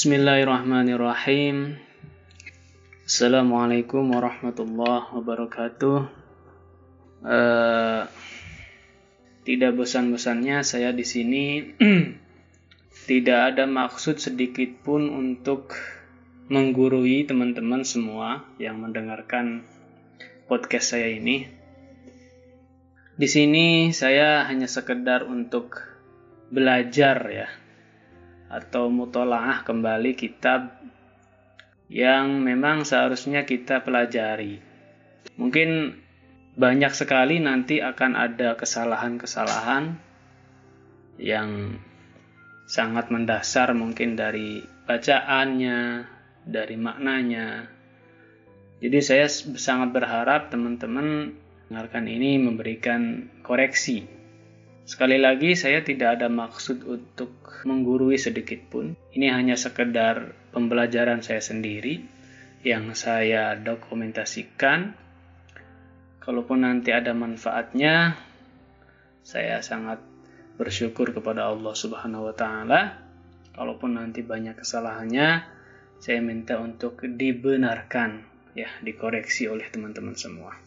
Bismillahirrahmanirrahim. Assalamualaikum warahmatullahi wabarakatuh. Uh, tidak bosan-bosannya saya di sini tidak ada maksud sedikit pun untuk menggurui teman-teman semua yang mendengarkan podcast saya ini. Di sini saya hanya sekedar untuk belajar ya atau mutolaah kembali kitab yang memang seharusnya kita pelajari. Mungkin banyak sekali nanti akan ada kesalahan-kesalahan yang sangat mendasar mungkin dari bacaannya, dari maknanya. Jadi saya sangat berharap teman-teman dengarkan ini memberikan koreksi Sekali lagi saya tidak ada maksud untuk menggurui sedikit pun. Ini hanya sekedar pembelajaran saya sendiri yang saya dokumentasikan. Kalaupun nanti ada manfaatnya, saya sangat bersyukur kepada Allah Subhanahu wa taala. Kalaupun nanti banyak kesalahannya, saya minta untuk dibenarkan ya, dikoreksi oleh teman-teman semua.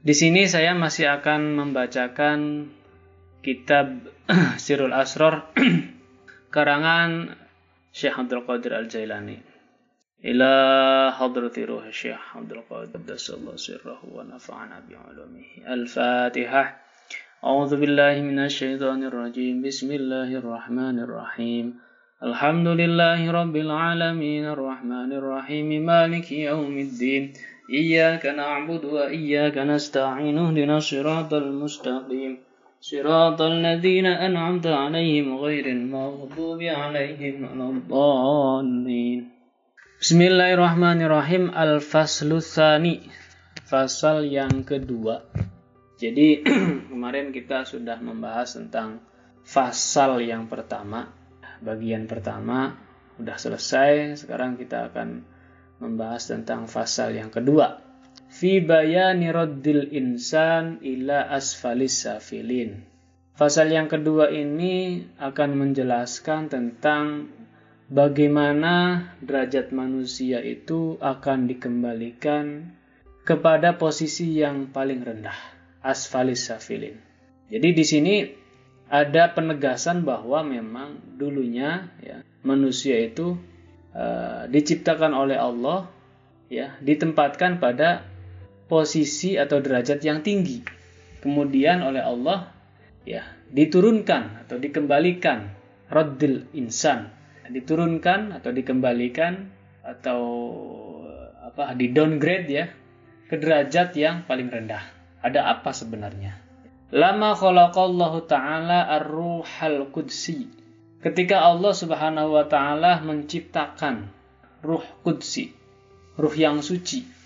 Di sini saya masih akan membacakan kitab Sirul Asror karangan Syekh Abdul Qadir Al-Jailani ila hadrati ruh Syekh Abdul Qadir dasallahu sirrahu wa nafa'ana bi'ulumihi Al-Fatihah أعوذ بالله من الشيطان الرجيم بسم الله الرحمن الرحيم الحمد لله رب العالمين الرحمن الرحيم مالك يوم الدين إياك نعبد وإياك نستعين اهدنا الصراط المستقيم صراط الذين أنعمت عليهم غير المغضوب عليهم ولا الضالين Bismillahirrahmanirrahim Al-Faslu Thani Fasal yang kedua Jadi kemarin kita sudah membahas tentang Fasal yang pertama Bagian pertama Sudah selesai Sekarang kita akan membahas tentang fasal yang kedua fi bayani raddil insan ila asfalis safilin. Pasal yang kedua ini akan menjelaskan tentang bagaimana derajat manusia itu akan dikembalikan kepada posisi yang paling rendah, asfalis safilin. Jadi di sini ada penegasan bahwa memang dulunya ya, manusia itu uh, diciptakan oleh Allah ya ditempatkan pada posisi atau derajat yang tinggi. Kemudian oleh Allah ya diturunkan atau dikembalikan raddil insan diturunkan atau dikembalikan atau apa di downgrade ya ke derajat yang paling rendah. Ada apa sebenarnya? Lama khalaqallahu taala ar-ruhal qudsi. Ketika Allah Subhanahu wa taala menciptakan ruh qudsi, ruh yang suci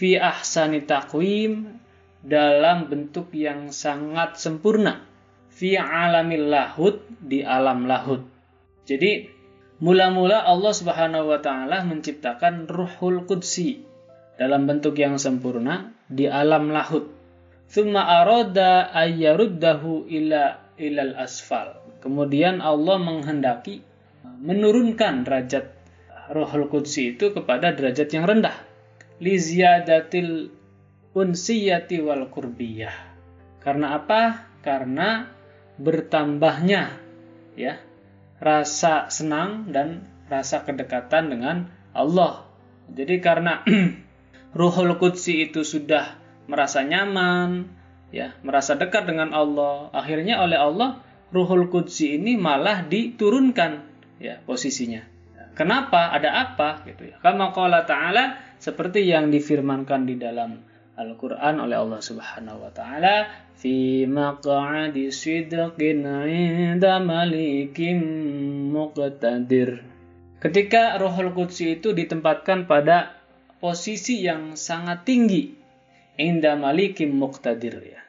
fi ahsani taqwim dalam bentuk yang sangat sempurna fi alamil lahud di alam lahud. Jadi mula-mula Allah Subhanahu wa taala menciptakan Ruhul Qudsi dalam bentuk yang sempurna di alam lahud. Thumma arada ayyaruddahu ila ilal asfal. Kemudian Allah menghendaki menurunkan derajat Ruhul Qudsi itu kepada derajat yang rendah li ziyadatil unsiyati wal kurbiyah. Karena apa? Karena bertambahnya ya rasa senang dan rasa kedekatan dengan Allah. Jadi karena Ruhul Qudsi itu sudah merasa nyaman, ya, merasa dekat dengan Allah, akhirnya oleh Allah Ruhul Qudsi ini malah diturunkan ya posisinya. Kenapa? Ada apa gitu ya. Kama qala ta'ala seperti yang difirmankan di dalam Al-Quran oleh Allah Subhanahu wa Ta'ala, "Fi maq'adi sidqin 'inda malikim muqtadir." Ketika Rohul Qudsi itu ditempatkan pada posisi yang sangat tinggi, inda malikim muqtadir ya.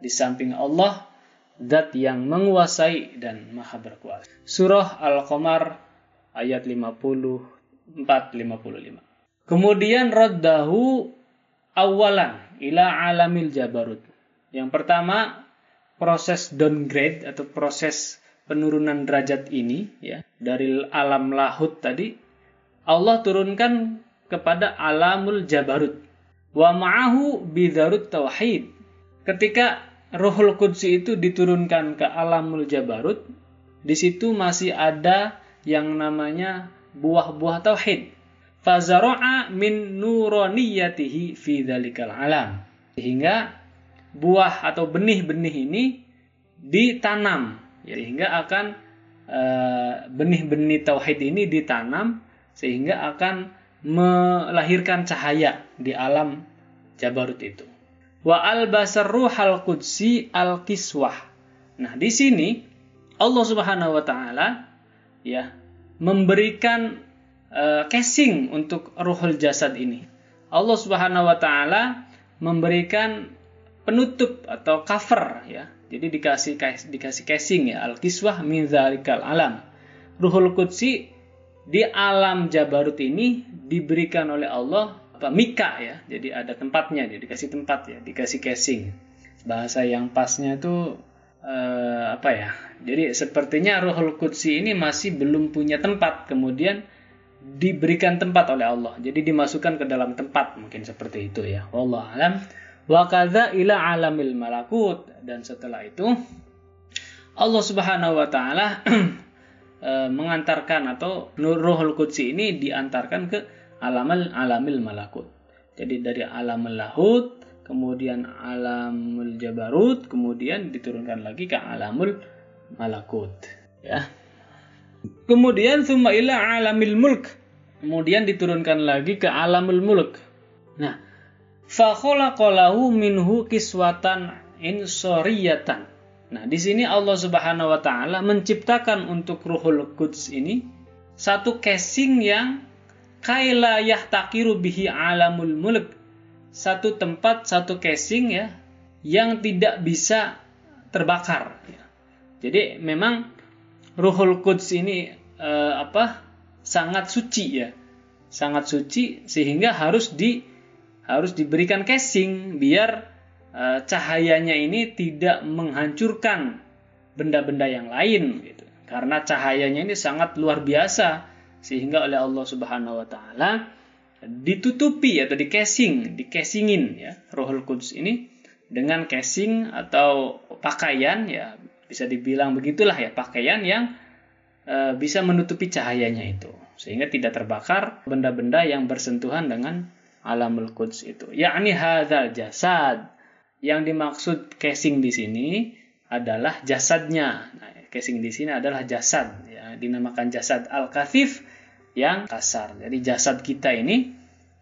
Di samping Allah, zat yang menguasai dan maha berkuasa. Surah Al-Qamar ayat 54 55. Kemudian raddahu awalan ila alamil jabarut. Yang pertama proses downgrade atau proses penurunan derajat ini ya dari alam lahut tadi Allah turunkan kepada alamul jabarut. Wa ma'ahu bidarut tauhid. Ketika Rohul Qudsi itu diturunkan ke alamul jabarut di situ masih ada yang namanya buah-buah tauhid fazara'a min nuraniyatihi fi dzalikal alam sehingga buah atau benih-benih ini ditanam sehingga akan eh, benih-benih tauhid ini ditanam sehingga akan melahirkan cahaya di alam Jabarut itu. Wa albasar ruhal qudsi al kiswah. Nah, di sini Allah Subhanahu wa taala ya memberikan uh, casing untuk ruhul jasad ini. Allah Subhanahu wa taala memberikan penutup atau cover ya jadi dikasih dikasih casing ya al-kiswah min alam. Ruhul Qudsi di alam Jabarut ini diberikan oleh Allah apa mika ya. Jadi ada tempatnya dia dikasih tempat ya, dikasih casing. Bahasa yang pasnya itu eh, apa ya? Jadi sepertinya Ruhul Qudsi ini masih belum punya tempat kemudian diberikan tempat oleh Allah. Jadi dimasukkan ke dalam tempat mungkin seperti itu ya. Allah alam wa kadza ila alamil malakut dan setelah itu Allah Subhanahu wa taala e, mengantarkan atau Ruhul Qudsi ini diantarkan ke alamil alamil malakut. Jadi dari alamul lahut, kemudian alamul jabarut, kemudian diturunkan lagi ke alamul malakut, ya. Kemudian summa ila alamil mulk. Kemudian diturunkan lagi ke alamul mulk. Nah, fakholaqalahu minhu kiswatan insoriyatan. Nah, di sini Allah Subhanahu wa taala menciptakan untuk Ruhul Quds ini satu casing yang kaila yahtakiru bihi alamul mulk. Satu tempat, satu casing ya yang tidak bisa terbakar. Jadi memang Ruhul Quds ini eh, apa? sangat suci ya. Sangat suci sehingga harus di harus diberikan casing biar uh, cahayanya ini tidak menghancurkan benda-benda yang lain gitu. Karena cahayanya ini sangat luar biasa sehingga oleh Allah Subhanahu wa taala ditutupi atau di casing, di casingin ya Rohul Quds ini dengan casing atau pakaian ya bisa dibilang begitulah ya pakaian yang e, bisa menutupi cahayanya itu sehingga tidak terbakar benda-benda yang bersentuhan dengan alamul quds itu. Yakni hadzal jasad. Yang dimaksud casing di sini adalah jasadnya. Nah, casing di sini adalah jasad ya, dinamakan jasad al-kathif yang kasar. Jadi jasad kita ini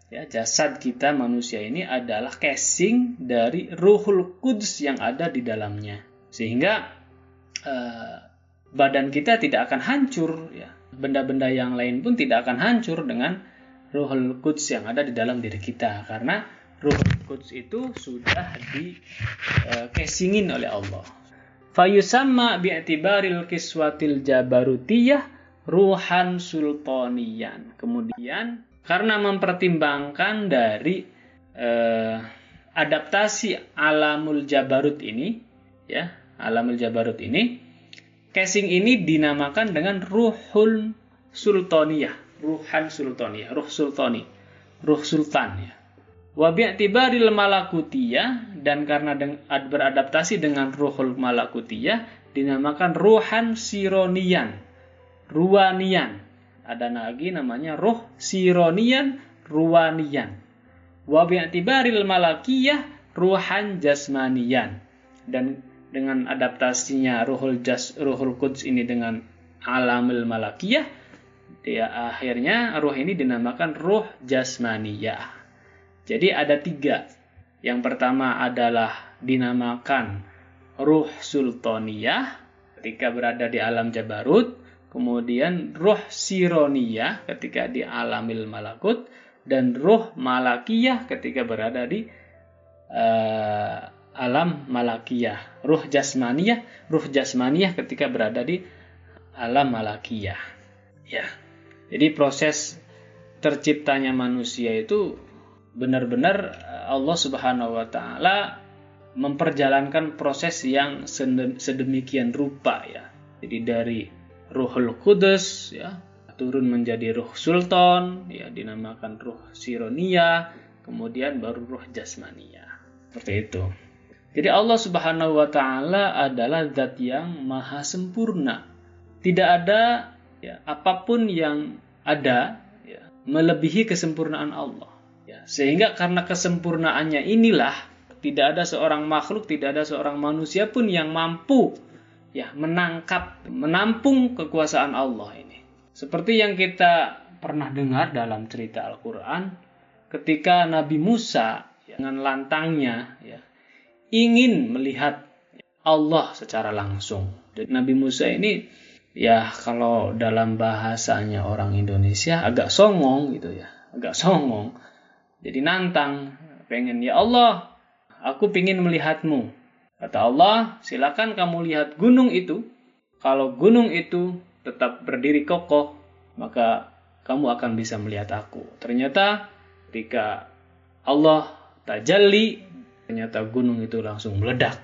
ya, jasad kita manusia ini adalah casing dari ruhul quds yang ada di dalamnya. Sehingga eh, badan kita tidak akan hancur ya. Benda-benda yang lain pun tidak akan hancur dengan Ruhul Quds yang ada di dalam diri kita karena Ruhul Quds itu sudah di uh, casingin oleh Allah. Fayusamma bi'tibaril kiswatil jabarutiyah ruhan sultaniyan. Kemudian karena mempertimbangkan dari uh, adaptasi alamul jabarut ini ya, alamul jabarut ini casing ini dinamakan dengan ruhul sultaniyah ruhan sultani, ruh sultani, ruh sultan ya. Wa bi'tibaril malakutiyah dan karena beradaptasi dengan ruhul malakutiyah dinamakan ruhan sironian, ruanian. Ada lagi namanya ruh sironian, ruanian. Wa bi'tibaril malakiyah ruhan jasmanian. Dan dengan adaptasinya ruhul jas ruhul quds ini dengan alamul malakiyah ya akhirnya ruh ini dinamakan ruh jasmaniyah. Jadi ada tiga. Yang pertama adalah dinamakan ruh sultaniyah ketika berada di alam jabarut, kemudian ruh sironiyah ketika di alamil malakut, dan ruh malakiyah ketika berada di uh, alam malakiyah. Ruh jasmaniyah, ruh jasmaniyah ketika berada di alam malakiyah. Ya. Jadi proses terciptanya manusia itu benar-benar eh, Allah Subhanahu wa taala memperjalankan proses yang sedemikian rupa ya. Jadi dari Ruhul Kudus ya turun menjadi ruh sultan ya dinamakan ruh sironia kemudian baru ruh jasmania seperti itu jadi Allah Subhanahu wa taala adalah zat yang maha sempurna. Tidak ada ya apa pun yang ada ya, melebihi kesempurnaan Allah. Ya sehingga karena kesempurnaannya inilah tidak ada seorang makhluk tidak ada seorang manusia pun yang mampu ya menangkap menampung kekuasaan Allah ini. Seperti yang kita pernah dengar dalam cerita Al-Quran, ketika Nabi Musa dengan lantangnya ya, ingin melihat Allah secara langsung. Dan Nabi Musa ini ya kalau dalam bahasanya orang Indonesia agak songong gitu ya, agak songong. Jadi nantang, pengen ya Allah, aku ingin melihatmu. Kata Allah, silakan kamu lihat gunung itu. Kalau gunung itu tetap berdiri kokoh, maka kamu akan bisa melihat aku. Ternyata ketika Allah tajalli, ternyata gunung itu langsung meledak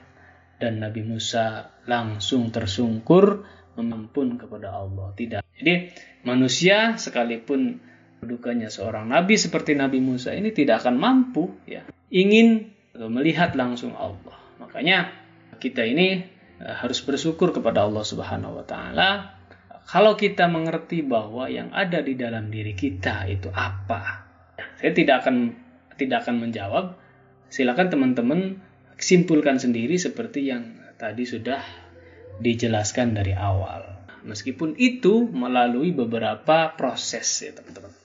dan Nabi Musa langsung tersungkur memampun kepada Allah. Tidak. Jadi manusia sekalipun kedudukannya seorang nabi seperti Nabi Musa ini tidak akan mampu ya ingin melihat langsung Allah. Makanya kita ini Eh, harus bersyukur kepada Allah Subhanahu wa taala kalau kita mengerti bahwa yang ada di dalam diri kita itu apa. Saya tidak akan tidak akan menjawab. Silakan teman-teman simpulkan sendiri seperti yang tadi sudah dijelaskan dari awal. Meskipun itu melalui beberapa proses ya teman-teman.